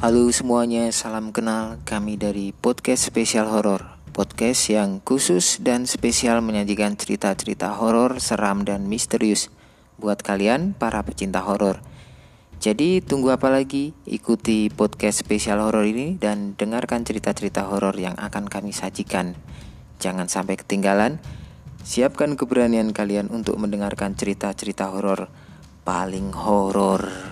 Halo semuanya, salam kenal kami dari podcast spesial horor. Podcast yang khusus dan spesial menyajikan cerita-cerita horor, seram dan misterius buat kalian para pecinta horor. Jadi tunggu apa lagi? Ikuti podcast spesial horor ini dan dengarkan cerita-cerita horor yang akan kami sajikan. Jangan sampai ketinggalan. Siapkan keberanian kalian untuk mendengarkan cerita-cerita horor paling horor.